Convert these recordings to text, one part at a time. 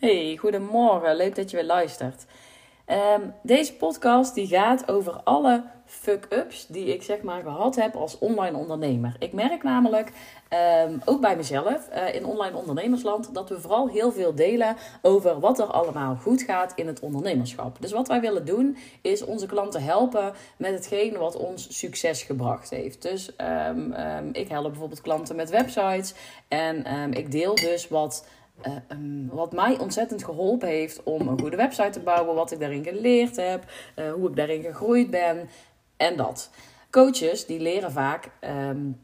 Hey, goedemorgen. Leuk dat je weer luistert. Ehm, deze podcast die gaat over alle fuck-ups die ik zeg maar gehad heb als online ondernemer. Ik merk namelijk, ehm, ook bij mezelf, uh, in online ondernemersland, dat we vooral heel veel delen over wat er allemaal goed gaat in het ondernemerschap. Dus wat wij willen doen, is onze klanten helpen met hetgeen wat ons succes gebracht heeft. Dus um, ik help bijvoorbeeld klanten met websites en ik deel dus wat uh, wat mij ontzettend geholpen heeft om een goede website te bouwen, wat ik daarin geleerd heb, uh, hoe ik daarin gegroeid ben en dat. Coaches die leren vaak um,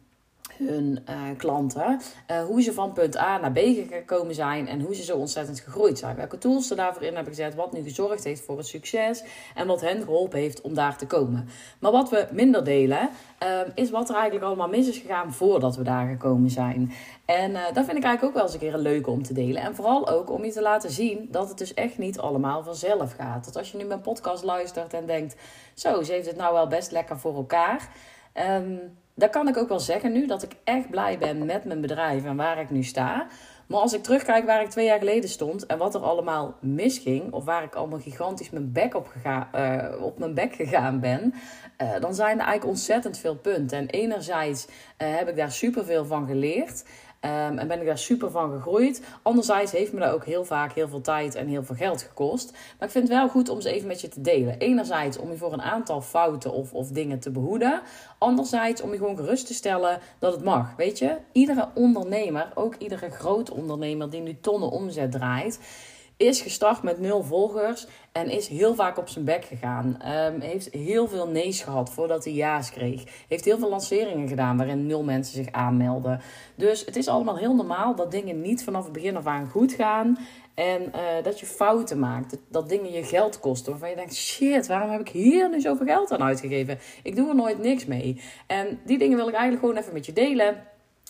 hun uh, klanten. Uh, hoe ze van punt A naar B gekomen zijn en hoe ze zo ontzettend gegroeid zijn. Welke tools ze daarvoor in hebben gezet, wat nu gezorgd heeft voor het succes en wat hen geholpen heeft om daar te komen. Maar wat we minder delen, uh, is wat er eigenlijk allemaal mis is gegaan voordat we daar gekomen zijn. En dat vind ik eigenlijk ook wel eens een keer een leuke om te delen. En vooral ook om je te laten zien dat het dus echt niet allemaal vanzelf gaat. Dat als je nu mijn podcast luistert en denkt, zo, ze heeft het nou wel best lekker voor elkaar. Um, dat kan ik ook wel zeggen nu, dat ik echt blij ben met mijn bedrijf en waar ik nu sta. Maar als ik terugkijk waar ik twee jaar geleden stond en wat er allemaal misging, of waar ik allemaal gigantisch mijn bek op, gega uh, op mijn bek gegaan ben, uh, dan zijn er eigenlijk ontzettend veel punten. En enerzijds uh, heb ik daar superveel van geleerd. Um, en ben ik daar super van gegroeid. Anderzijds heeft me dat ook heel vaak heel veel tijd en heel veel geld gekost. Maar ik vind het wel goed om ze even met je te delen. Enerzijds om je voor een aantal fouten of, of dingen te behoeden. Anderzijds om je gewoon gerust te stellen dat het mag. Weet je, iedere ondernemer, ook iedere grote ondernemer die nu tonnen omzet draait is gestart met nul volgers en is heel vaak op zijn bek gegaan. Um, heeft heel veel nee's gehad voordat hij ja's kreeg. Heeft heel veel lanceringen gedaan waarin nul mensen zich aanmelden. Dus het is allemaal heel normaal dat dingen niet vanaf het begin af aan goed gaan. En uh, dat je fouten maakt. Dat dingen je geld kosten. Waarvan je denkt: shit, waarom heb ik hier nu zoveel geld aan uitgegeven? Ik doe er nooit niks mee. En die dingen wil ik eigenlijk gewoon even met je delen.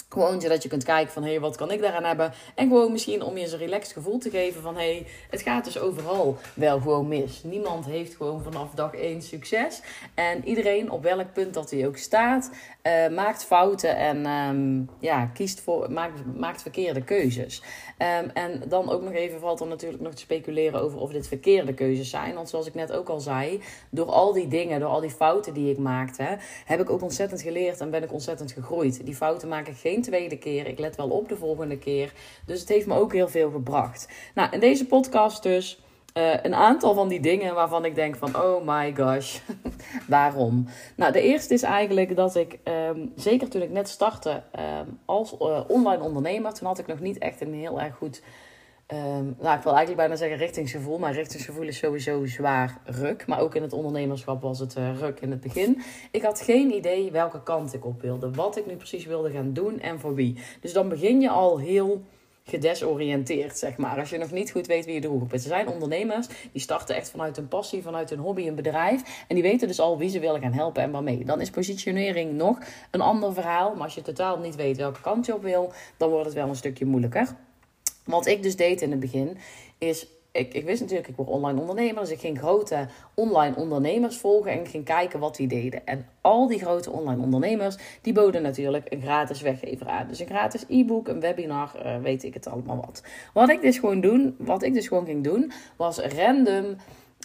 Gewoon zodat je kunt kijken van, hé, hey, wat kan ik daaraan hebben? En gewoon misschien om je eens een relaxed gevoel te geven van, hé, hey, het gaat dus overal wel gewoon mis. Niemand heeft gewoon vanaf dag één succes. En iedereen, op welk punt dat hij ook staat, uh, maakt fouten en um, ja, kiest voor, maakt, maakt verkeerde keuzes. Um, en dan ook nog even valt er natuurlijk nog te speculeren over of dit verkeerde keuzes zijn. Want zoals ik net ook al zei, door al die dingen, door al die fouten die ik maakte, heb ik ook ontzettend geleerd en ben ik ontzettend gegroeid. Die fouten maak ik geen tweede keer. Ik let wel op de volgende keer. Dus het heeft me ook heel veel gebracht. Nou, in deze podcast dus uh, een aantal van die dingen waarvan ik denk van oh my gosh, waarom? Nou, de eerste is eigenlijk dat ik, um, zeker toen ik net startte um, als uh, online ondernemer, toen had ik nog niet echt een heel erg goed, um, nou ik wil eigenlijk bijna zeggen richtingsgevoel, maar richtingsgevoel is sowieso zwaar ruk. Maar ook in het ondernemerschap was het uh, ruk in het begin. Ik had geen idee welke kant ik op wilde, wat ik nu precies wilde gaan doen en voor wie. Dus dan begin je al heel gedesoriënteerd, zeg maar. Als je nog niet goed weet wie je doelgroep is. Er zijn ondernemers die starten echt vanuit hun passie, vanuit hun hobby, een bedrijf. En die weten dus al wie ze willen gaan helpen en waarmee. Dan is positionering nog een ander verhaal. Maar als je totaal niet weet welke kant je op wil, dan wordt het wel een stukje moeilijker. Wat ik dus deed in het begin, is ik, ik wist natuurlijk, ik word online ondernemer. Dus ik ging grote online ondernemers volgen en ging kijken wat die deden. En al die grote online ondernemers, die boden natuurlijk een gratis weggever aan. Dus een gratis e-book, een webinar, uh, weet ik het allemaal wat. Wat ik dus gewoon doen, wat ik dus gewoon ging doen, was random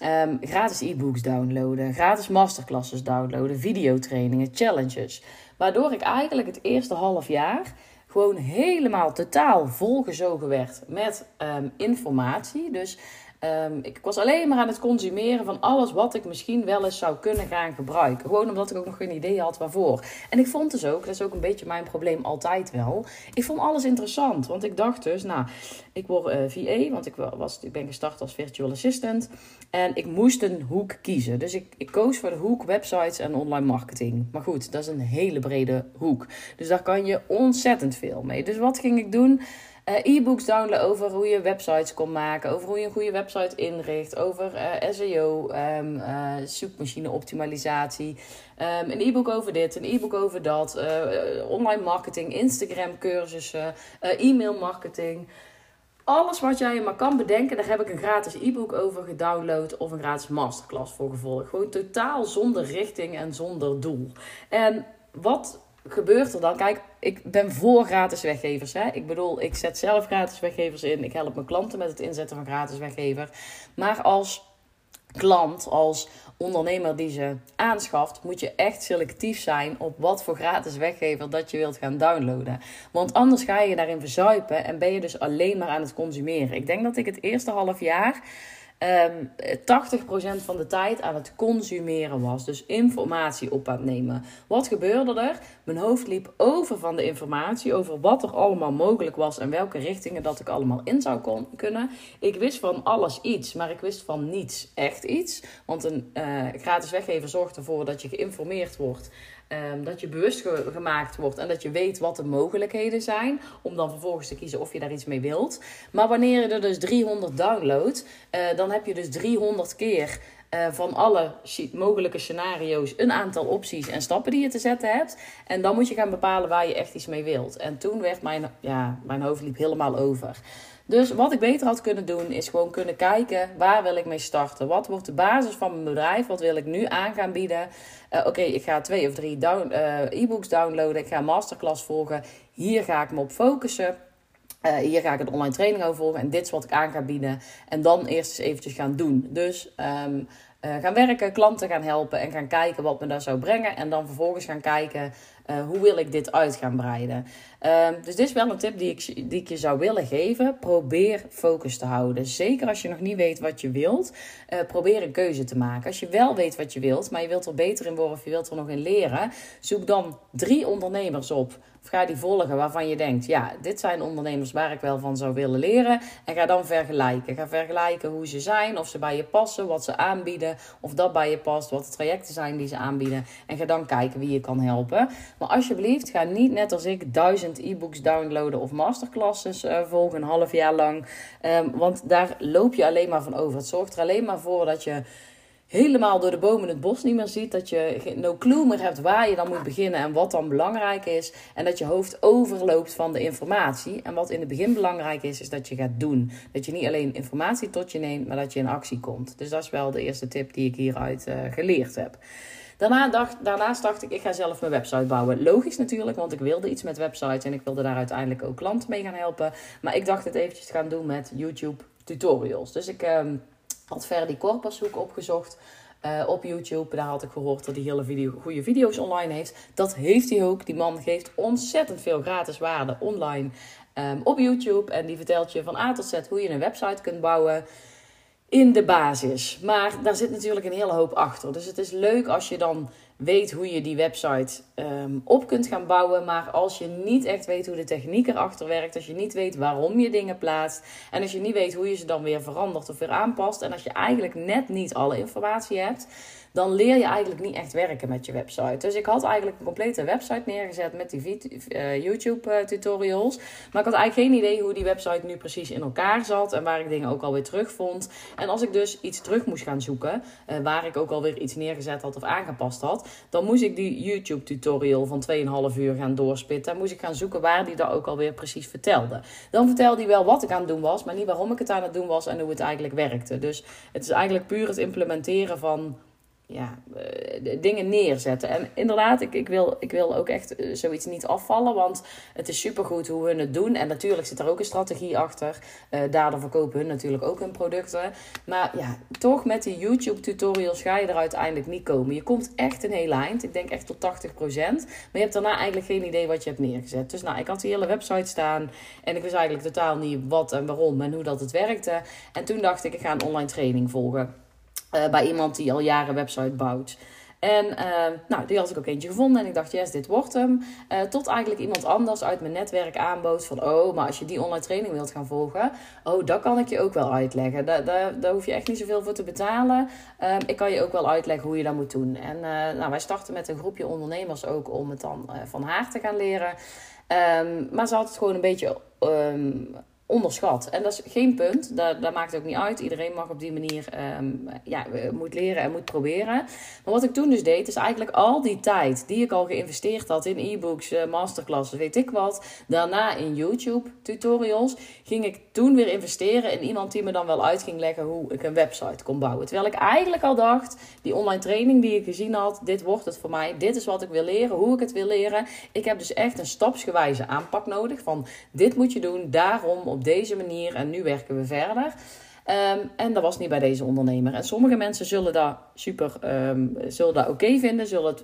um, gratis e-books downloaden, gratis masterclasses downloaden, videotrainingen, challenges. Waardoor ik eigenlijk het eerste half jaar gewoon helemaal totaal volgezogen werd met um, informatie. Dus um, ik was alleen maar aan het consumeren van alles wat ik misschien wel eens zou kunnen gaan gebruiken. Gewoon omdat ik ook nog geen idee had waarvoor. En ik vond dus ook, dat is ook een beetje mijn probleem altijd wel. Ik vond alles interessant. Want ik dacht dus, nou, ik word uh, VA, want ik, was, ik ben gestart als virtual assistant. En ik moest een hoek kiezen. Dus ik, ik koos voor de hoek websites en online marketing. Maar goed, dat is een hele brede hoek. Dus daar kan je ontzettend veel mee. Dus wat ging ik doen? Uh, e-books downloaden over hoe je websites kon maken, over hoe je een goede website inricht, over uh, SEO, um, uh, zoekmachine optimalisatie, um, een e-book over dit, een e-book over dat, online marketing, Instagram cursussen, e-mail marketing. Alles wat jij je maar kan bedenken, daar heb ik een gratis e-book over gedownload of een gratis masterclass voor gevolgd. Gewoon totaal zonder richting en zonder doel. En wat gebeurt er dan? Kijk, ik ben voor gratis weggevers. Hè? Ik bedoel, ik zet zelf gratis weggevers in. Ik help mijn klanten met het inzetten van gratis weggever. Maar als klant, als ondernemer die ze aanschaft, moet je echt selectief zijn op wat voor gratis weggever dat je wilt gaan downloaden. Want anders ga je daarin verzuipen en ben je dus alleen maar aan het consumeren. Ik denk dat ik het eerste half jaar um, ehm, 80% van de tijd aan het consumeren was. Dus informatie op aan het nemen. Wat gebeurde er? Mijn hoofd liep over van de informatie, over wat er allemaal mogelijk was en welke richtingen dat ik allemaal in zou kon, kunnen. Ik wist van alles iets, maar ik wist van niets echt iets. Want een uh, gratis weggever zorgt ervoor dat je geïnformeerd wordt Ehm, dat je bewust gemaakt wordt en dat je weet wat de mogelijkheden zijn. Om dan vervolgens te kiezen of je daar iets mee wilt. Maar wanneer je er dus 300 downloadt, uh, dan heb je dus 300 keer uh, van alle mogelijke scenario's een aantal opties en stappen die je te zetten hebt. En dan moet je gaan bepalen waar je echt iets mee wilt. En toen werd mijn, ja, mijn hoofd liep helemaal over. Dus wat ik beter had kunnen doen, is gewoon kunnen kijken waar wil ik mee starten. Wat wordt de basis van mijn bedrijf? Wat wil ik nu aan gaan bieden? Uh, Oké, ik ga twee of drie uh, e-books downloaden. Ik ga een masterclass volgen. Hier ga ik me op focussen. Uh, hier ga ik een online training over volgen. En dit is wat ik aan ga bieden. En dan eerst eens eventjes gaan doen. Dus uh, gaan werken, klanten gaan helpen en gaan kijken wat me daar zou brengen. En dan vervolgens gaan kijken hoe wil ik dit uit gaan breiden. Uh, dus dit is wel een tip die ik, je zou willen geven. Probeer focus te houden. Zeker als je nog niet weet wat je wilt. Uh, probeer een keuze te maken. Als je wel weet wat je wilt, maar je wilt er beter in worden of je wilt er nog in leren. Zoek dan drie ondernemers op of ga die volgen waarvan je denkt, ja, dit zijn ondernemers waar ik wel van zou willen leren. En ga dan vergelijken. Ga vergelijken hoe ze zijn, of ze bij je passen, wat ze aanbieden, of dat bij je past, wat de trajecten zijn die ze aanbieden. En ga dan kijken wie je kan helpen. Maar alsjeblieft, ga niet net als ik duizend e-books downloaden of masterclasses uh, volgen een half jaar lang. Um, want daar loop je alleen maar van over. Het zorgt er alleen maar voor dat je helemaal door de bomen het bos niet meer ziet. Dat je no clue meer hebt waar je dan moet beginnen en wat dan belangrijk is. En dat je hoofd overloopt van de informatie. En wat in het begin belangrijk is, is dat je gaat doen. Dat je niet alleen informatie tot je neemt, maar dat je in actie komt. Dus dat is wel de eerste tip die ik hieruit uh, geleerd heb. Daarna dacht, daarnaast dacht ik, ik ga zelf mijn website bouwen. Logisch natuurlijk, want ik wilde iets met websites en ik wilde daar uiteindelijk ook klanten mee gaan helpen. Maar ik dacht het eventjes gaan doen met YouTube tutorials. Dus ik... Um, had Ferdi Korpershoek opgezocht. Uh, op YouTube. Daar had ik gehoord dat hij hele video, goede video's online heeft. Dat heeft hij ook. Die man geeft ontzettend veel gratis waarde online um, op YouTube. En die vertelt je van A tot Z hoe je een website kunt bouwen in de basis. Maar daar zit natuurlijk een hele hoop achter. Dus het is leuk als je dan weet hoe je die website um, op kunt gaan bouwen. Maar als je niet echt weet hoe de techniek erachter werkt, als je niet weet waarom je dingen plaatst en als je niet weet hoe je ze dan weer verandert of weer aanpast en als je eigenlijk net niet alle informatie hebt dan leer je eigenlijk niet echt werken met je website. Dus ik had eigenlijk een complete website neergezet met die uh, YouTube-tutorials. Eh, maar ik had eigenlijk geen idee hoe die website nu precies in elkaar zat en waar ik dingen ook alweer terugvond. En als ik dus iets terug moest gaan zoeken, uh, waar ik ook alweer iets neergezet had of aangepast had, dan moest ik die YouTube-tutorial van 2,5 uur gaan doorspitten. Moest ik gaan zoeken waar die dat ook alweer precies vertelde. Dan vertelde hij wel wat ik aan het doen was, maar niet waarom ik het aan het doen was en hoe het eigenlijk werkte. Dus het is eigenlijk puur het implementeren van ja, uh, dingen neerzetten. En inderdaad, ik, ik, wil, ik wil ook echt eh, zoiets niet afvallen, want het is supergoed hoe we het doen. En natuurlijk zit er ook een strategie achter. Uh, daardoor verkopen hun natuurlijk ook hun producten. Maar ja, toch met die YouTube-tutorials ga je er uiteindelijk niet komen. Je komt echt een hele eind. Ik denk echt tot 80%. Maar je hebt daarna eigenlijk geen idee wat je hebt neergezet. Dus nou, ik had die hele website staan en ik wist eigenlijk totaal niet wat en waarom en hoe dat het werkte. En toen dacht ik, ik ga een online training volgen. Uh, bij iemand die al jaren website bouwt. En uh, nou, die had ik ook eentje gevonden en ik dacht, yes, dit wordt hem. Uh, tot eigenlijk iemand anders uit mijn netwerk aanbood van, oh, maar als je die online training wilt gaan volgen, oh, dat kan ik je ook wel uitleggen. Daar, daar, daar hoef je echt niet zoveel voor te betalen. Um, ik kan je ook wel uitleggen hoe je dat moet doen. En nou, wij starten met een groepje ondernemers ook om het dan van haar te gaan leren. Um, maar ze had het gewoon een beetje um, onderschat. En dat is geen punt, dat, dat maakt ook niet uit. Iedereen mag op die manier, um, ja, moet leren en moet proberen. Maar wat ik toen dus deed, is eigenlijk al die tijd die ik al geïnvesteerd had in e-books, uh, masterclasses, weet ik wat. Daarna in YouTube tutorials, ging ik toen weer investeren in iemand die me dan wel uit ging leggen hoe ik een website kon bouwen. Terwijl ik eigenlijk al dacht, die online training die ik gezien had, dit wordt het voor mij, dit is wat ik wil leren, hoe ik het wil leren. Ik heb dus echt een stapsgewijze aanpak nodig van dit moet je doen, daarom, op deze manier en nu werken we verder. Ehm, en dat was niet bij deze ondernemer. En sommige mensen zullen dat super, um, zullen dat oké vinden, zullen het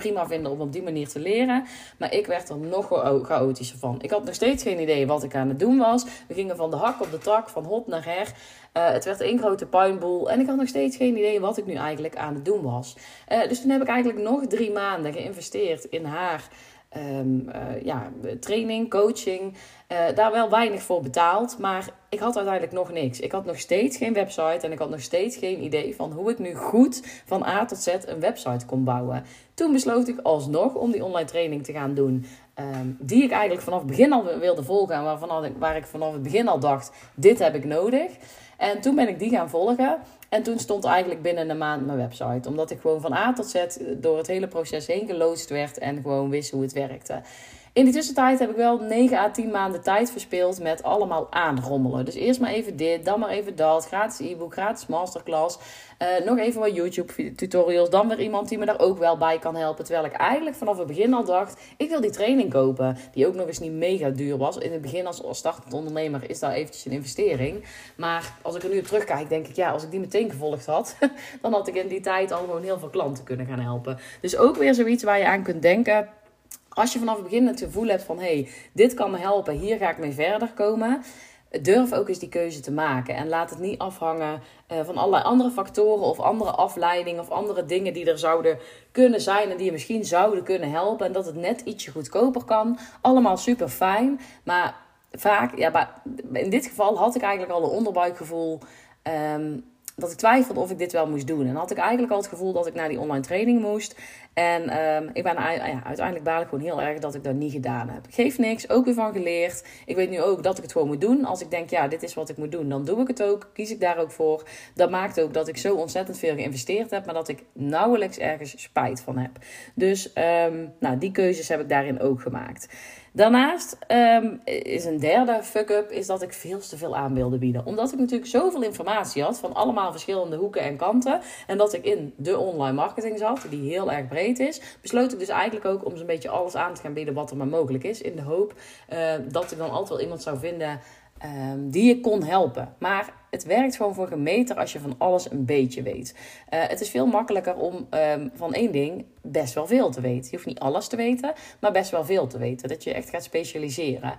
prima vinden om op die manier te leren. Maar ik werd er nog chaotischer van. Ik had nog steeds geen idee wat ik aan het doen was. We gingen van de hak op de tak, van hop naar her. Uh, het werd één grote puinboel. En ik had nog steeds geen idee wat ik nu eigenlijk aan het doen was. Uh, dus toen heb ik eigenlijk nog drie maanden geïnvesteerd in haar um, uh, ja, training, coaching. Uh, daar wel weinig voor betaald. Maar ik had uiteindelijk nog niks. Ik had nog steeds geen website. En ik had nog steeds geen idee van hoe ik nu goed van A tot Z een website kon bouwen. Toen besloot ik alsnog om die online training te gaan doen. Um, die ik eigenlijk vanaf het begin al wilde volgen. En waarvan, waar ik vanaf het begin al dacht: dit heb ik nodig. En toen ben ik die gaan volgen. En toen stond eigenlijk binnen een maand mijn website. Omdat ik gewoon van A tot Z door het hele proces heen geloosd werd en gewoon wist hoe het werkte. In die tussentijd heb ik wel 9 à 10 maanden tijd verspeeld met allemaal aanrommelen. Dus eerst maar even dit, dan maar even dat. Gratis e-book, gratis masterclass. Uh, nog even wat YouTube tutorials. Dan weer iemand die me daar ook wel bij kan helpen. Terwijl ik eigenlijk vanaf het begin al dacht, ik wil die training kopen. Die ook nog eens niet mega duur was. In het begin als, als startend ondernemer is dat eventjes een investering. Maar als ik er nu op terugkijk, denk ik, ja, als ik die meteen gevolgd had, dan had ik in die tijd al gewoon heel veel klanten kunnen gaan helpen. Dus ook weer zoiets waar je aan kunt denken als je vanaf het begin het gevoel hebt van hé, hey, dit kan me helpen, hier ga ik mee verder komen. Durf ook eens die keuze te maken. En laat het niet afhangen uh, van allerlei andere factoren of andere afleidingen of andere dingen die er zouden kunnen zijn en die je misschien zouden kunnen helpen. En dat het net ietsje goedkoper kan. Allemaal super fijn. Maar vaak, ja, in dit geval had ik eigenlijk al een onderbuikgevoel. Um, dat ik twijfelde of ik dit wel moest doen. En had ik eigenlijk al het gevoel dat ik naar die online training moest. En um, ik ben ja, uiteindelijk baal ik gewoon heel erg dat ik dat niet gedaan heb. Geeft niks, ook weer van geleerd. Ik weet nu ook dat ik het gewoon moet doen. Als ik denk, ja, dit is wat ik moet doen, dan doe ik het ook. Kies ik daar ook voor. Dat maakt ook dat ik zo ontzettend veel geïnvesteerd heb, maar dat ik nauwelijks ergens spijt van heb. Dus um, nou, die keuzes heb ik daarin ook gemaakt. Daarnaast um, is een derde fuck-up is dat ik veel te veel aan wilde bieden. Omdat ik natuurlijk zoveel informatie had van allemaal verschillende hoeken en kanten. En dat ik in de online marketing zat, die heel erg breed is. Besloot ik dus eigenlijk ook om zo'n beetje alles aan te gaan bieden wat er maar mogelijk is. In de hoop uh, dat ik dan altijd wel iemand zou vinden um, die je kon helpen. Maar het werkt gewoon voor gemeter als je van alles een beetje weet. Uh, het is veel makkelijker om um, van één ding best wel veel te weten. Je hoeft niet alles te weten, maar best wel veel te weten. Dat je echt gaat specialiseren.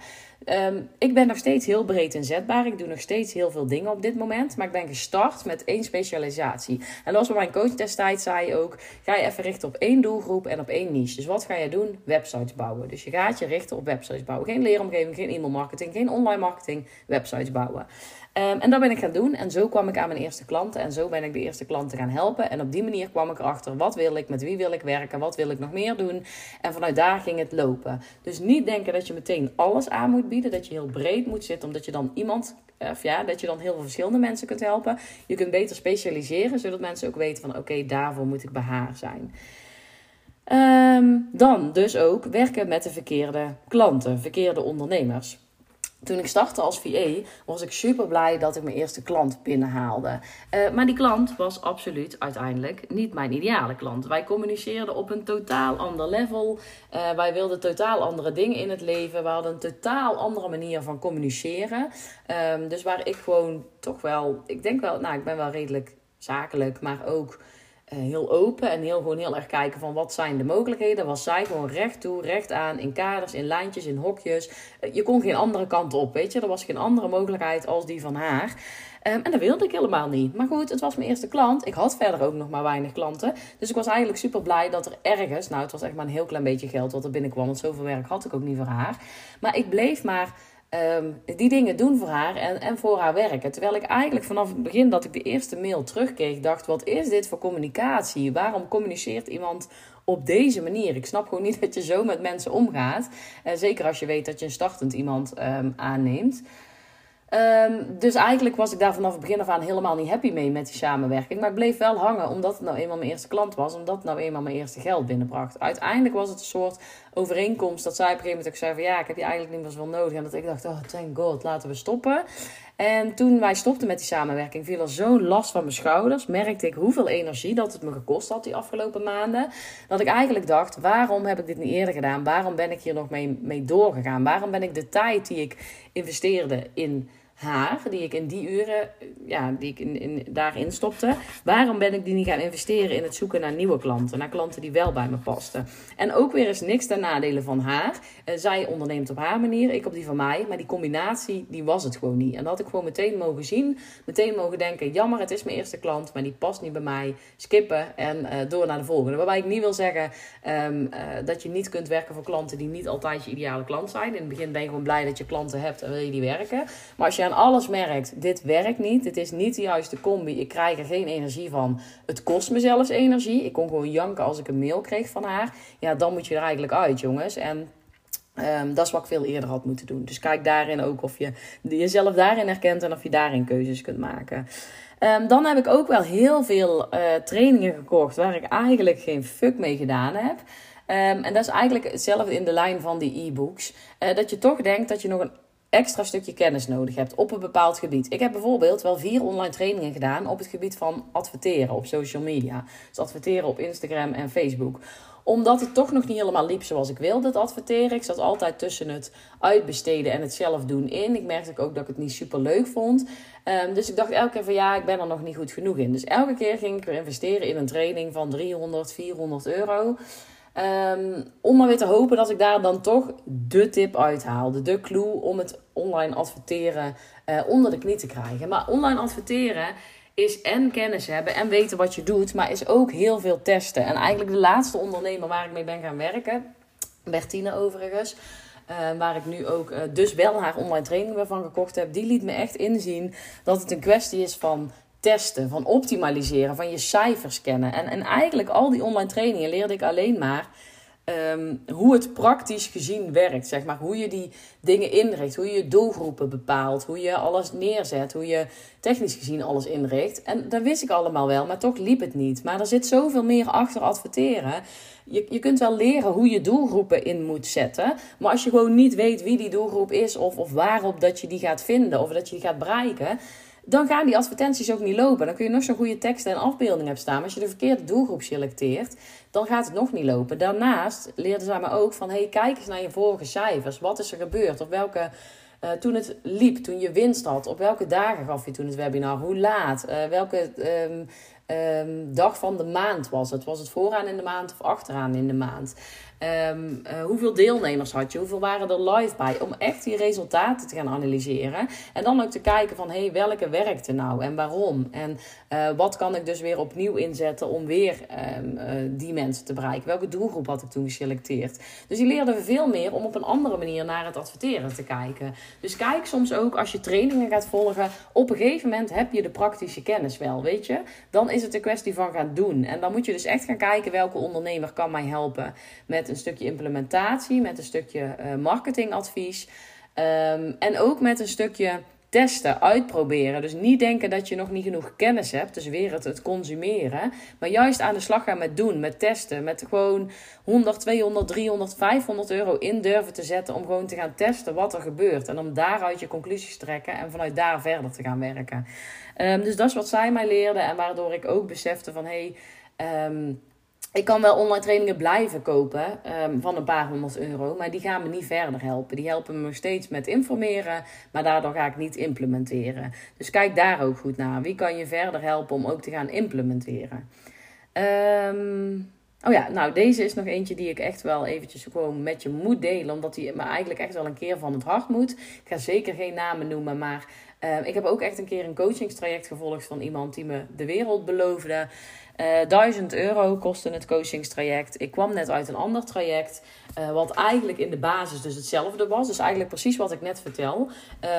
Um, ik ben nog steeds heel breed inzetbaar. Ik doe nog steeds heel veel dingen op dit moment. Maar ik ben gestart met één specialisatie. En was bij mijn coach destijds zei ook... ga je even richten op één doelgroep en op één niche. Dus wat ga je doen? Websites bouwen. Dus je gaat je richten op websites bouwen. Geen leeromgeving, geen e-mail marketing, geen online marketing. Websites bouwen. Um, en dat ben ik gaan doen. En zo kwam ik aan mijn eerste klanten. En zo ben ik de eerste klanten gaan helpen. En op die manier kwam ik erachter. Wat wil ik? Met wie wil ik werken? Wat wil ik nog meer doen? En vanuit daar ging het lopen. Dus niet denken dat je meteen alles aan moet bieden. Dat je heel breed moet zitten. Omdat je dan iemand... Of ja, dat je dan heel veel verschillende mensen kunt helpen. Je kunt beter specialiseren. Zodat mensen ook weten van... Oké, daarvoor moet ik bij haar zijn. Um, dan dus ook werken met de verkeerde klanten. Verkeerde ondernemers. Toen ik startte als VA was ik super blij dat ik mijn eerste klant binnenhaalde. Uh, maar die klant was absoluut uiteindelijk niet mijn ideale klant. Wij communiceerden op een totaal ander level. Uh, wij wilden totaal andere dingen in het leven. We hadden een totaal andere manier van communiceren. Um, dus waar ik gewoon toch wel, ik denk wel, nou ik ben wel redelijk zakelijk, maar ook heel open en heel, gewoon heel erg kijken van wat zijn de mogelijkheden. Was zij gewoon recht toe, recht aan, in kaders, in lijntjes, in hokjes. Uh, je kon geen andere kant op, weet je. Er was geen andere mogelijkheid als die van haar. Um, en dat wilde ik helemaal niet. Maar goed, het was mijn eerste klant. Ik had verder ook nog maar weinig klanten. Dus ik was eigenlijk super blij dat er ergens, nou het was echt maar een heel klein beetje geld wat er binnenkwam. Want zoveel werk had ik ook niet voor haar. Maar ik bleef maar Um, die dingen doen voor haar en, en voor haar werken. Terwijl ik eigenlijk vanaf het begin dat ik de eerste mail terugkreeg, dacht: wat is dit voor communicatie? Waarom communiceert iemand op deze manier? Ik snap gewoon niet dat je zo met mensen omgaat. Uh, zeker als je weet dat je een startend iemand um, aanneemt. Ehm, dus eigenlijk was ik daar vanaf het begin af aan helemaal niet happy mee met die samenwerking. Maar ik bleef wel hangen omdat het nou eenmaal mijn eerste klant was. Omdat het nou eenmaal mijn eerste geld binnenbracht. Uiteindelijk was het een soort overeenkomst dat zij op een gegeven moment ook zei van... Ja, ik heb je eigenlijk niet meer zoveel nodig. En dat ik dacht, oh thank god, laten we stoppen. En toen wij stopten met die samenwerking, viel er zo'n last van mijn schouders. Merkte ik hoeveel energie dat het me gekost had die afgelopen maanden. Dat ik eigenlijk dacht: waarom heb ik dit niet eerder gedaan? Waarom ben ik hier nog mee, mee doorgegaan? Waarom ben ik de tijd die ik investeerde in haar, die ik in die uren, ja, die ik in, in, daarin stopte, waarom ben ik die niet gaan investeren in het zoeken naar nieuwe klanten, naar klanten die wel bij me pasten? En ook weer eens niks ten nadele van haar. Uh, zij onderneemt op haar manier, ik op die van mij, maar die combinatie, die was het gewoon niet. En dat had ik gewoon meteen mogen zien, meteen mogen denken, jammer, het is mijn eerste klant, maar die past niet bij mij, skippen en uh, door naar de volgende. Waarbij ik niet wil zeggen um, uh, dat je niet kunt werken voor klanten die niet altijd je ideale klant zijn. In het begin ben je gewoon blij dat je klanten hebt en wil je die werken. Maar als je aan alles merkt, dit werkt niet, dit is niet de juiste combi, ik krijg er geen energie van, het kost me zelfs energie, ik kon gewoon janken als ik een mail kreeg van haar, ja, dan moet je er eigenlijk uit, jongens. En Um, dat is wat ik veel eerder had moeten doen. Dus kijk daarin ook of je jezelf daarin herkent en of je daarin keuzes kunt maken. Um, dan heb ik ook wel heel veel uh, trainingen gekocht waar ik eigenlijk geen fuck mee gedaan heb. Um, en dat is eigenlijk hetzelfde in de lijn van die e-books. Uh, dat je toch denkt dat je nog een extra stukje kennis nodig hebt op een bepaald gebied. Ik heb bijvoorbeeld wel vier online trainingen gedaan op het gebied van adverteren op social media. Dus adverteren op Instagram en Facebook omdat het toch nog niet helemaal liep zoals ik wilde, het adverteren. Ik zat altijd tussen het uitbesteden en het zelf doen in. Ik merkte ook dat ik het niet super leuk vond. Um, dus ik dacht elke keer van ja, ik ben er nog niet goed genoeg in. Dus elke keer ging ik weer investeren in een training van 300, 400 euro. Um, om maar weer te hopen dat ik daar dan toch de tip uithaalde. De clue om het online adverteren uh, onder de knie te krijgen. Maar online adverteren is en kennis hebben en weten wat je doet, maar is ook heel veel testen. En eigenlijk de laatste ondernemer waar ik mee ben gaan werken, Bertine overigens, uh, waar ik nu ook uh, dus wel haar online training weer van gekocht heb, die liet me echt inzien dat het een kwestie is van testen, van optimaliseren, van je cijfers kennen. En, en eigenlijk al die online trainingen leerde ik alleen maar um, hoe het praktisch gezien werkt. Zeg maar. Hoe je die dingen inricht, hoe je je doelgroepen bepaalt, hoe je alles neerzet, hoe je technisch gezien alles inricht. En dat wist ik allemaal wel, maar toch liep het niet. Maar er zit zoveel meer achter adverteren. Je, je kunt wel leren hoe je doelgroepen in moet zetten. Maar als je gewoon niet weet wie die doelgroep is of, of waarop dat je die gaat vinden of dat je die gaat bereiken dan gaan die advertenties ook niet lopen. Dan kun je nog zo'n goede teksten en afbeeldingen hebben staan. Maar als je de verkeerde doelgroep selecteert, dan gaat het nog niet lopen. Daarnaast leerden zij me ook van, hey, kijk eens naar je vorige cijfers. Wat is er gebeurd? Op welke... Uh, toen het liep, toen je winst had, op welke dagen gaf je toen het webinar? Hoe laat? Uh, welke um, um, dag van de maand was het? Was het vooraan in de maand of achteraan in de maand? Um, uh, hoeveel deelnemers had je? Hoeveel waren er live bij? Om echt die resultaten te gaan analyseren. En dan ook te kijken van, hé, hey, welke werkte nou en waarom? En uh, wat kan ik dus weer opnieuw inzetten om weer um, uh, die mensen te bereiken? Welke doelgroep had ik toen geselecteerd? Dus die leerden veel meer om op een andere manier naar het adverteren te kijken. Dus kijk soms ook als je trainingen gaat volgen, op een gegeven moment heb je de praktische kennis wel, weet je? Dan is het een kwestie van gaan doen. En dan moet je dus echt gaan kijken welke ondernemer kan mij helpen met een stukje implementatie, met een stukje uh, marketingadvies. Um, en ook met een stukje testen, uitproberen. Dus niet denken dat je nog niet genoeg kennis hebt. Dus weer het, het consumeren. Maar juist aan de slag gaan met doen, met testen. Met gewoon 100, 200, 300, 500 euro in durven te zetten. Om gewoon te gaan testen wat er gebeurt. En om daaruit je conclusies te trekken. En vanuit daar verder te gaan werken. Um, dus dat is wat zij mij leerden. En waardoor ik ook besefte van... Hey, um, ik kan wel online trainingen blijven kopen um, van een paar honderd euro, maar die gaan me niet verder helpen. Die helpen me steeds met informeren, maar daardoor ga ik niet implementeren. Dus kijk daar ook goed naar. Wie kan je verder helpen om ook te gaan implementeren? Um, oh ja, nou deze is nog eentje die ik echt wel eventjes gewoon met je moet delen, omdat die me eigenlijk echt wel een keer van het hart moet. Ik ga zeker geen namen noemen, maar Ehm, ik heb ook echt een keer een coachingstraject gevolgd van iemand die me de wereld beloofde. Uh, eh, 1000 euro kostte het coachingstraject. Ik kwam net uit een ander traject. Uh, wat eigenlijk in de basis dus hetzelfde was. Dus eigenlijk precies wat ik net vertel.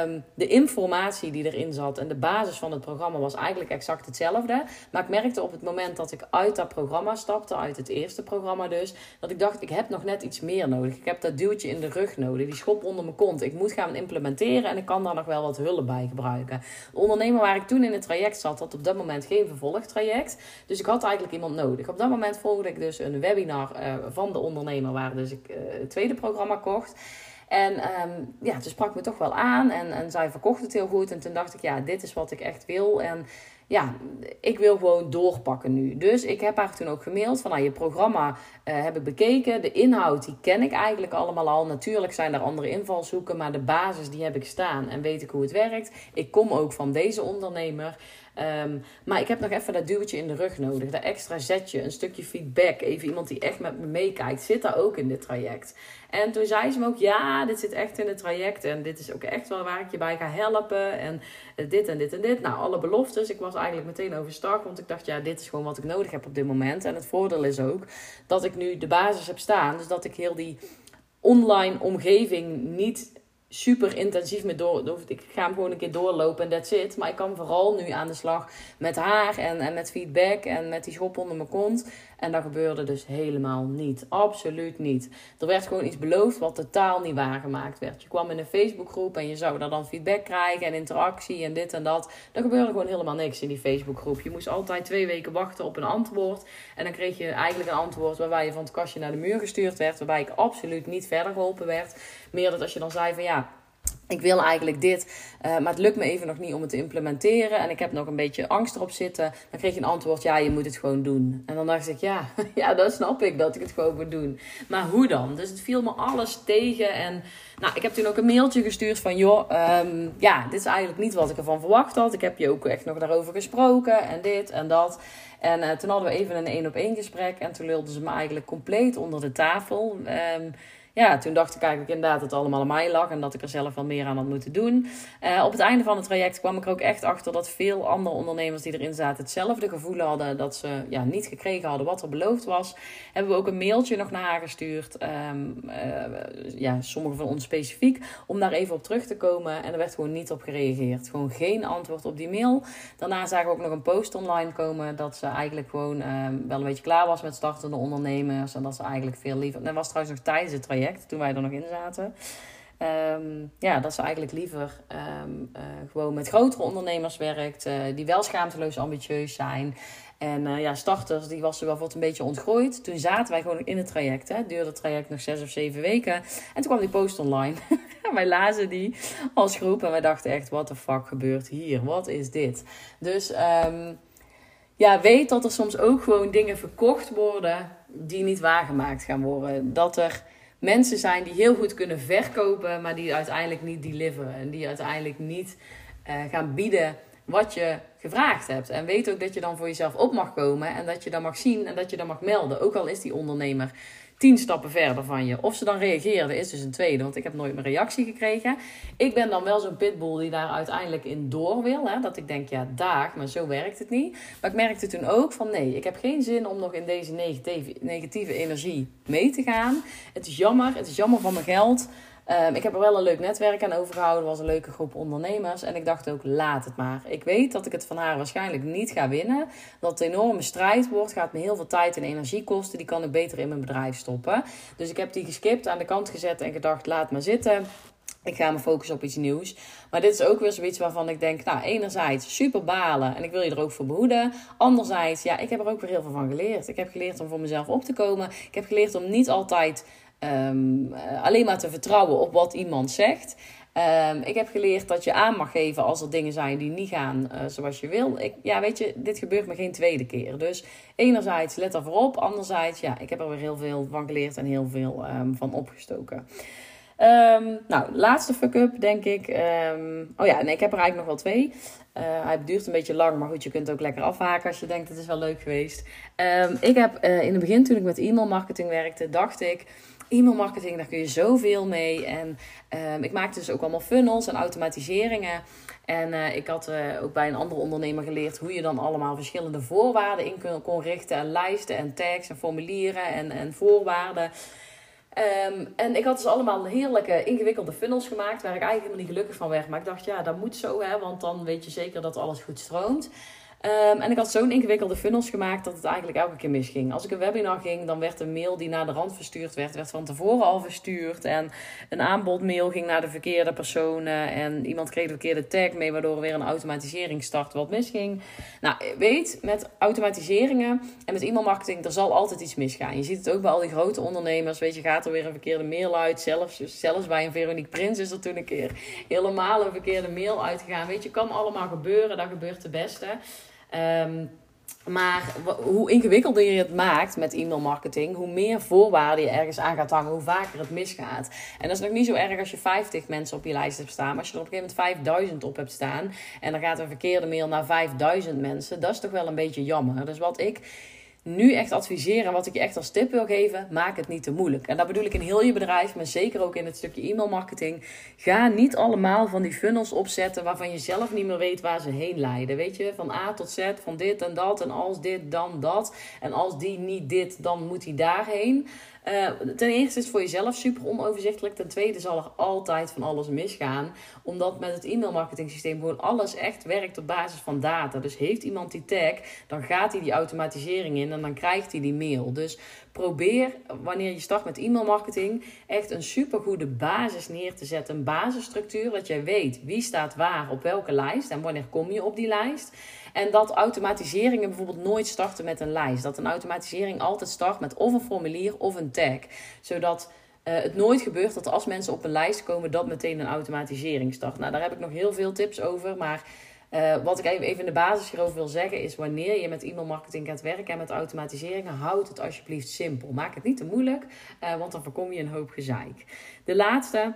Um, de informatie die erin zat en de basis van het programma was eigenlijk exact hetzelfde. Maar ik merkte op het moment dat ik uit dat programma stapte, uit het eerste programma dus, dat ik dacht: ik heb nog net iets meer nodig. Ik heb dat duwtje in de rug nodig, die schop onder mijn kont. Ik moet gaan implementeren en ik kan daar nog wel wat hulp bij gebruiken. De ondernemer waar ik toen in het traject zat, had op dat moment geen vervolgtraject. Dus ik had eigenlijk iemand nodig. Op dat moment volgde ik dus een webinar uh, van de ondernemer waar dus ik het tweede programma kocht. En um, ja, toen sprak me toch wel aan en, en zij verkocht het heel goed. En toen dacht ik, ja, dit is wat ik echt wil. En ja, ik wil gewoon doorpakken nu. Dus ik heb haar toen ook gemaild van, nou, je programma uh, heb ik bekeken. De inhoud, die ken ik eigenlijk allemaal al. Natuurlijk zijn er andere invalshoeken, maar de basis, die heb ik staan. En weet ik hoe het werkt. Ik kom ook van deze ondernemer. Um, maar ik heb nog even dat duwtje in de rug nodig. Dat extra zetje, een stukje feedback. Even iemand die echt met me meekijkt. Zit daar ook in dit traject. En toen zei ze me ook, ja, dit zit echt in het traject. En dit is ook echt wel waar ik je bij ga helpen. En dit en dit en dit. Nou, alle beloftes. Ik was eigenlijk meteen overstag. Want ik dacht, ja, dit is gewoon wat ik nodig heb op dit moment. En het voordeel is ook dat ik nu de basis heb staan. Dus dat ik heel die online omgeving niet super intensief mee door. Ik ga hem gewoon een keer doorlopen en that's it. Maar ik kan vooral nu aan de slag met haar en, en met feedback en met die schop onder mijn kont. En dat gebeurde dus helemaal niet. Absoluut niet. Er werd gewoon iets beloofd wat totaal niet waargemaakt werd. Je kwam in een Facebookgroep en je zou daar dan feedback krijgen en interactie en dit en dat. Er gebeurde gewoon helemaal niks in die Facebookgroep. Je moest altijd twee weken wachten op een antwoord. En dan kreeg je eigenlijk een antwoord waarbij je van het kastje naar de muur gestuurd werd. Waarbij ik absoluut niet verder geholpen werd. Meer dat als je dan zei van ja ik wil eigenlijk dit, uh, maar het lukt me even nog niet om het te implementeren. En ik heb nog een beetje angst erop zitten. Dan kreeg je een antwoord, ja, je moet het gewoon doen. En dan dacht ik, ja, ja, dat snap ik, dat ik het gewoon moet doen. Maar hoe dan? Dus het viel me alles tegen. En nou, ik heb toen ook een mailtje gestuurd van, joh, um, ja, dit is eigenlijk niet wat ik ervan verwacht had. Ik heb je ook echt nog daarover gesproken en dit en dat. En uh, toen hadden we even een één-op-één gesprek. En toen lulden ze me eigenlijk compleet onder de tafel. Um, ja, toen dacht ik eigenlijk inderdaad dat het allemaal aan mij lag en dat ik er zelf wel meer aan had moeten doen. Uh, op het einde van het traject kwam ik er ook echt achter dat veel andere ondernemers die erin zaten hetzelfde gevoel hadden dat ze ja, niet gekregen hadden wat er beloofd was. Hebben we ook een mailtje nog naar haar gestuurd, um, ja, sommige van ons specifiek, om daar even op terug te komen. En er werd gewoon niet op gereageerd. Gewoon geen antwoord op die mail. Daarna zagen we ook nog een post online komen dat ze eigenlijk gewoon um, wel een beetje klaar was met startende ondernemers en dat ze eigenlijk veel liever. Dat was trouwens nog tijdens het traject toen wij er nog in zaten. Ehm, ja, dat ze eigenlijk liever ehm, eh, gewoon met grotere ondernemers werkt, uh, die wel schaamteloos ambitieus zijn. En uh, ja, starters, die was ze wel wat een beetje ontgroeid. Toen zaten wij gewoon in het traject. Hè. duurde het traject nog zes of zeven weken. En toen kwam die post online. wij lazen die als groep en wij dachten echt, wat de fuck gebeurt hier? Wat is dit? Dus um, ja, weet dat er soms ook gewoon dingen verkocht worden die niet waargemaakt gaan worden. Dat er mensen zijn die heel goed kunnen verkopen, maar die uiteindelijk niet deliveren. En die uiteindelijk niet uh, gaan bieden wat je gevraagd hebt. En weet ook dat je dan voor jezelf op mag komen en dat je dat mag zien en dat je dat mag melden. Ook al is die ondernemer tien stappen verder van je. Of ze dan reageerde is dus een tweede, want ik heb nooit mijn reactie gekregen. Ik ben dan wel zo'n pitbull die daar uiteindelijk in door wil. Hè? Dat ik denk, ja, daag, maar zo werkt het niet. Maar ik merkte toen ook van, nee, ik heb geen zin om nog in deze negatieve, negatieve energie mee te gaan. Het is jammer, het is jammer van mijn geld. Um, ik heb er wel een leuk netwerk aan overgehouden. Er was een leuke groep ondernemers. En ik dacht ook, laat het maar. Ik weet dat ik het van haar waarschijnlijk niet ga winnen. Dat het een enorme strijd wordt. Gaat me heel veel tijd en energie kosten. Die kan ik beter in mijn bedrijf stoppen. Dus ik heb die geskipt, aan de kant gezet en gedacht, laat maar zitten. Ik ga me focussen op iets nieuws. Maar dit is ook weer zoiets waarvan ik denk, nou, enerzijds super balen en ik wil je er ook voor behoeden. Anderzijds, ja, ik heb er ook weer heel veel van geleerd. Ik heb geleerd om voor mezelf op te komen. Ik heb geleerd om niet altijd Um, alleen maar te vertrouwen op wat iemand zegt. Um, ik heb geleerd dat je aan mag geven als er dingen zijn die niet gaan uh, zoals je wil. Ik, ja, weet je, dit gebeurt me geen tweede keer. Dus enerzijds let er voorop. Anderzijds, ja, ik heb er weer heel veel van geleerd en heel veel um, van opgestoken. Nou, laatste fuck-up, denk ik. oh ja, nee, ik heb er eigenlijk nog wel twee. Uh, hij duurt een beetje lang, maar goed, je kunt ook lekker afhaken als je denkt het is wel leuk geweest. ik heb in het begin, toen ik met e-mail marketing werkte, dacht ik e-mail marketing, daar kun je zoveel mee. En um, ik maakte dus ook allemaal funnels en automatiseringen. En uh, ik had uh, ook bij een andere ondernemer geleerd hoe je dan allemaal verschillende voorwaarden in kon, kon richten. En lijsten en tags en formulieren en, en voorwaarden. Um, en ik had dus allemaal heerlijke ingewikkelde funnels gemaakt waar ik eigenlijk helemaal niet gelukkig van werd. Maar ik dacht, ja, dat moet zo, hè, want dan weet je zeker dat alles goed stroomt. Um, en ik had zo'n ingewikkelde funnels gemaakt dat het eigenlijk elke keer misging. Als ik een webinar ging, dan werd een mail die naar de rand verstuurd werd, werd van tevoren al verstuurd. En een aanbodmail ging naar de verkeerde personen. En iemand kreeg de verkeerde tag mee, waardoor er weer een automatisering start wat misging. Nou, weet, met automatiseringen en met e-mailmarketing, er zal altijd iets misgaan. Je ziet het ook bij al die grote ondernemers. Weet je, gaat er weer een verkeerde mail uit. Zelfs, zelfs bij een Veronique Prins is er toen een keer helemaal een verkeerde mail uitgegaan. Weet je, kan allemaal gebeuren. Dat gebeurt de beste. Um, maar hoe ingewikkelder je het maakt met e-mail marketing, hoe meer voorwaarden je ergens aan gaat hangen, hoe vaker het misgaat. En dat is nog niet zo erg als je 50 mensen op je lijst hebt staan. Maar als je er op een gegeven moment 5000 op hebt staan en dan gaat een verkeerde mail naar 5000 mensen, dat is toch wel een beetje jammer. Dus wat ik nu echt adviseren, wat ik je echt als tip wil geven, maak het niet te moeilijk. En dat bedoel ik in heel je bedrijf, maar zeker ook in het stukje e-mail marketing. Ga niet allemaal van die funnels opzetten waarvan je zelf niet meer weet waar ze heen leiden. Weet je, van A tot Z, van dit en dat. En als dit, dan dat. En als die niet dit, dan moet hij daarheen. Uh, ten eerste is het voor jezelf super onoverzichtelijk. Ten tweede zal er altijd van alles misgaan. Omdat met het e-mailmarketing systeem gewoon alles echt werkt op basis van data. Dus heeft iemand die tag, dan gaat hij die automatisering in en dan krijgt hij die mail. Dus probeer wanneer je start met e-mailmarketing echt een supergoede basis neer te zetten. Een basisstructuur dat jij weet wie staat waar op welke lijst en wanneer kom je op die lijst. En dat automatiseringen bijvoorbeeld nooit starten met een lijst. Dat een automatisering altijd start met of een formulier of een tag. Zodat uh, het nooit gebeurt dat als mensen op een lijst komen, dat meteen een automatisering start. Nou, daar heb ik nog heel veel tips over. Maar uh, wat ik even in de basis hierover wil zeggen is: wanneer je met e-mail marketing gaat werken en met automatiseringen, houd het alsjeblieft simpel. Maak het niet te moeilijk, uh, want dan voorkom je een hoop gezeik. De laatste,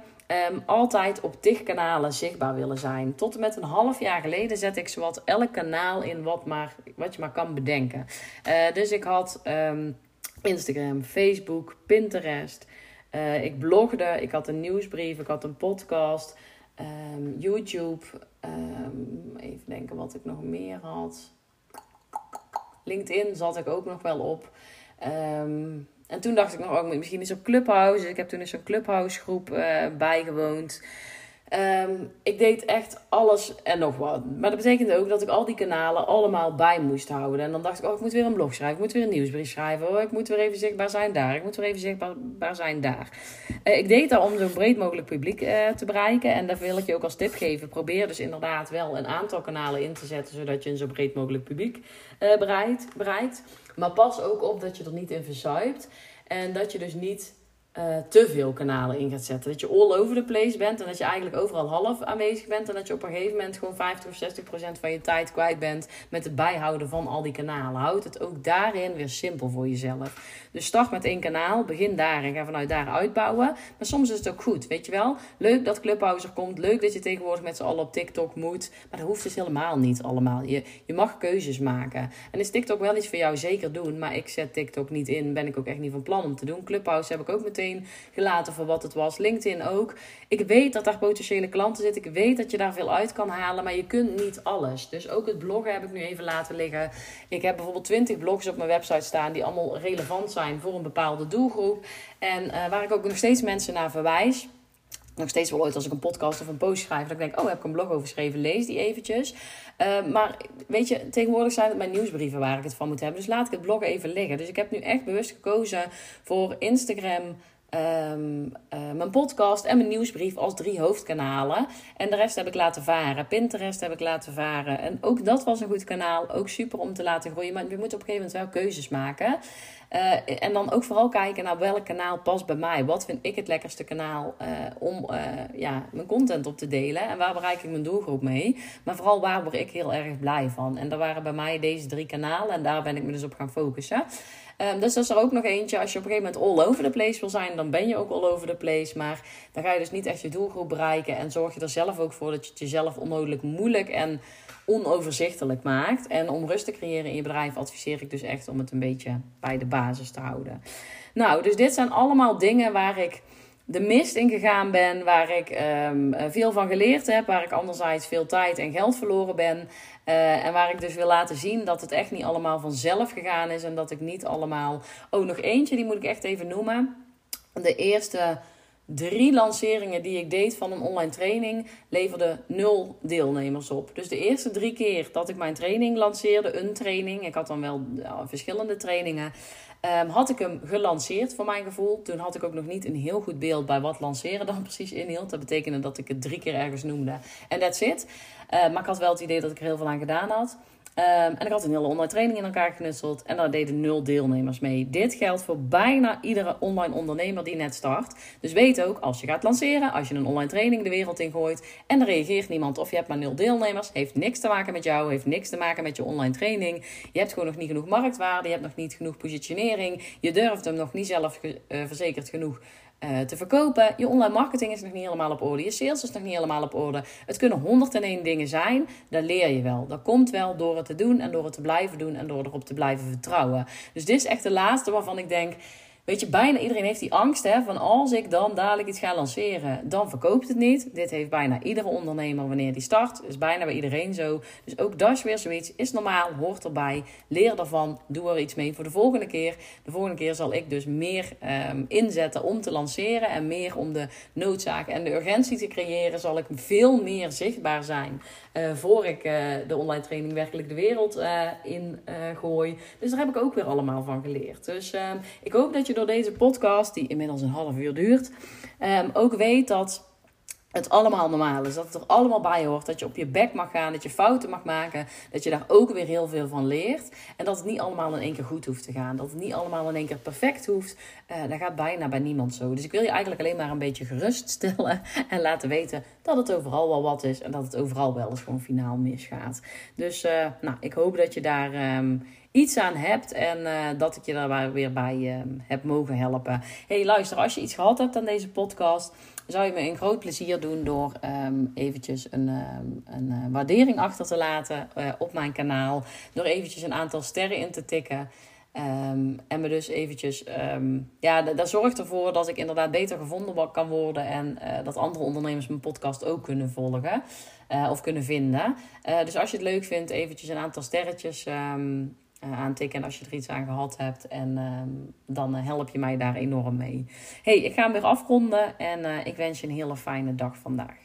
um, altijd op tig kanalen zichtbaar willen zijn. Tot en met een half jaar geleden zet ik zowat elk kanaal in wat, maar, wat je maar kan bedenken. Uh, dus ik had um, Instagram, Facebook, Pinterest. ik blogde, ik had een nieuwsbrief, ik had een podcast. Um, YouTube. Even denken wat ik nog meer had. LinkedIn zat ik ook nog wel op. Um, en toen dacht ik nog, oh, misschien is op Clubhouse. Ik heb toen eens zo'n Clubhouse groep uh, bijgewoond. Um, ik deed echt alles en nog wat. Maar dat betekende ook dat ik al die kanalen allemaal bij moest houden. En dan dacht ik, oh, ik moet weer een blog schrijven. Ik moet weer een nieuwsbrief schrijven. Oh, ik moet weer even zichtbaar zijn daar. Ik moet weer even zichtbaar zijn daar. Uh, ik deed dat om zo'n breed mogelijk publiek uh, te bereiken. En daar wil ik je ook als tip geven. Probeer dus inderdaad wel een aantal kanalen in te zetten. Zodat je een zo breed mogelijk publiek uh, bereikt, bereikt. Maar pas ook op dat je er niet in verzuipt. En dat je dus niet uh, te veel kanalen in gaat zetten. Dat je all over the place bent en dat je eigenlijk overal half aanwezig bent. En dat je op een gegeven moment gewoon 50 of 60 procent van je tijd kwijt bent met het bijhouden van al die kanalen. Houd het ook daarin weer simpel voor jezelf. Dus start met één kanaal, begin daar en ga vanuit daar uitbouwen. Maar soms is het ook goed, weet je wel. Leuk dat Clubhouse er komt, leuk dat je tegenwoordig met z'n allen op TikTok moet. Maar dat hoeft dus helemaal niet allemaal. Je, je mag keuzes maken. En is TikTok wel iets voor jou? Zeker doen. Maar ik zet TikTok niet in, ben ik ook echt niet van plan om te doen. Clubhouse heb ik ook meteen gelaten voor wat het was. LinkedIn ook. Ik weet dat daar potentiële klanten zitten. Ik weet dat je daar veel uit kan halen. Maar je kunt niet alles. Dus ook het bloggen heb ik nu even laten liggen. Ik heb bijvoorbeeld 20 blogs op mijn website staan die allemaal relevant zijn voor een bepaalde doelgroep. En uh, waar ik ook nog steeds mensen naar verwijs nog steeds wel ooit als ik een podcast of een post schrijf, dat ik denk, oh, heb ik een blog over geschreven, lees die eventjes. Uh, maar weet je, tegenwoordig zijn het mijn nieuwsbrieven waar ik het van moet hebben. Dus laat ik het blog even liggen. Dus ik heb nu echt bewust gekozen voor Instagram, Um, uh, mijn podcast en mijn nieuwsbrief als drie hoofdkanalen. En de rest heb ik laten varen. Pinterest heb ik laten varen. En ook dat was een goed kanaal. Ook super om te laten groeien. Maar je moet op een gegeven moment wel keuzes maken. Uh, en dan ook vooral kijken naar welk kanaal past bij mij. Wat vind ik het lekkerste kanaal uh, om ja, mijn content op te delen. En waar bereik ik mijn doelgroep mee. Maar vooral waar word ik heel erg blij van. En dat waren bij mij deze drie kanalen. En daar ben ik me dus op gaan focussen. Um, dus dat is er ook nog eentje. Als je op een gegeven moment all over the place wil zijn, dan ben je ook all over the place. Maar dan ga je dus niet echt je doelgroep bereiken. En zorg je er zelf ook voor dat je het jezelf onnodig moeilijk en onoverzichtelijk maakt. En om rust te creëren in je bedrijf adviseer ik dus echt om het een beetje bij de basis te houden. Nou, dus dit zijn allemaal dingen waar ik de mist in gegaan ben, waar ik um, veel van geleerd heb, waar ik anderzijds veel tijd en geld verloren ben. Uh, en waar ik dus wil laten zien dat het echt niet allemaal vanzelf gegaan is en dat ik niet allemaal. Oh, nog eentje, die moet ik echt even noemen. De eerste drie lanceringen die ik deed van een online training leverde nul deelnemers op. Dus de eerste drie keer dat ik mijn training lanceerde, een training, ik had dan wel verschillende trainingen, um, had ik hem gelanceerd voor mijn gevoel. Toen had ik ook nog niet een heel goed beeld bij wat lanceren dan precies inhield. Dat betekende dat ik het drie keer ergens noemde en that's it. Uh, maar ik had wel het idee dat ik er heel veel aan gedaan had. Um, en ik had een hele online training in elkaar geknutseld. En daar deden nul deelnemers mee. Dit geldt voor bijna iedere online ondernemer die net start. Dus weet ook, als je gaat lanceren, als je een online training de wereld in gooit. en er reageert niemand of je hebt maar nul deelnemers. heeft niks te maken met jou, heeft niks te maken met je online training. Je hebt gewoon nog niet genoeg marktwaarde, je hebt nog niet genoeg positionering. Je durft hem nog niet zelf uh, verzekerd genoeg uh, te verkopen. Je online marketing is nog niet helemaal op orde. Je sales is nog niet helemaal op orde. Het kunnen 101 dingen zijn. Daar leer je wel. Dat komt wel door het te doen en door het te blijven doen en door erop te blijven vertrouwen. Dus dit is echt de laatste waarvan ik denk. Weet je, bijna iedereen heeft die angst hè, van als ik dan dadelijk iets ga lanceren, dan verkoopt het niet. Dit heeft bijna iedere ondernemer wanneer die start. Is bijna bij iedereen zo. Dus ook dat is weer zoiets. Is normaal, hoort erbij. Leer ervan, doe er iets mee voor de volgende keer. De volgende keer zal ik dus meer um, inzetten om te lanceren en meer om de noodzaak en de urgentie te creëren. Zal ik veel meer zichtbaar zijn uh, voor ik uh, de online training werkelijk de wereld uh, in gooi. Dus daar heb ik ook weer allemaal van geleerd. Dus ehm, ik hoop dat je door deze podcast, die inmiddels een half uur duurt, um, ook weet dat het allemaal normaal is. Dat het er allemaal bij hoort. Dat je op je bek mag gaan. Dat je fouten mag maken. Dat je daar ook weer heel veel van leert. En dat het niet allemaal in één keer goed hoeft te gaan. Dat het niet allemaal in één keer perfect hoeft. Uh, dat gaat bijna bij niemand zo. Dus ik wil je eigenlijk alleen maar een beetje geruststellen. En laten weten dat het overal wel wat is. En dat het overal wel eens gewoon finaal misgaat. Dus uh, nou, ik hoop dat je daar um, iets aan hebt. En uh, dat ik je daar weer bij um, heb mogen helpen. hey, luister. Als je iets gehad hebt aan deze podcast zou je me een groot plezier doen door um, eventjes een, um, een uh, waardering achter te laten uh, op mijn kanaal. Door eventjes een aantal sterren in te tikken. En me dus eventjes, ja, dat zorgt ervoor dat ik inderdaad beter gevonden kan worden. En dat andere ondernemers mijn podcast ook kunnen volgen of kunnen vinden. dus als je het leuk vindt, eventjes een aantal sterretjes aantikken als je er iets aan gehad hebt. En uh, dan uh, help je mij daar enorm mee. hey, ik ga hem weer afronden en uh, ik wens je een hele fijne dag vandaag.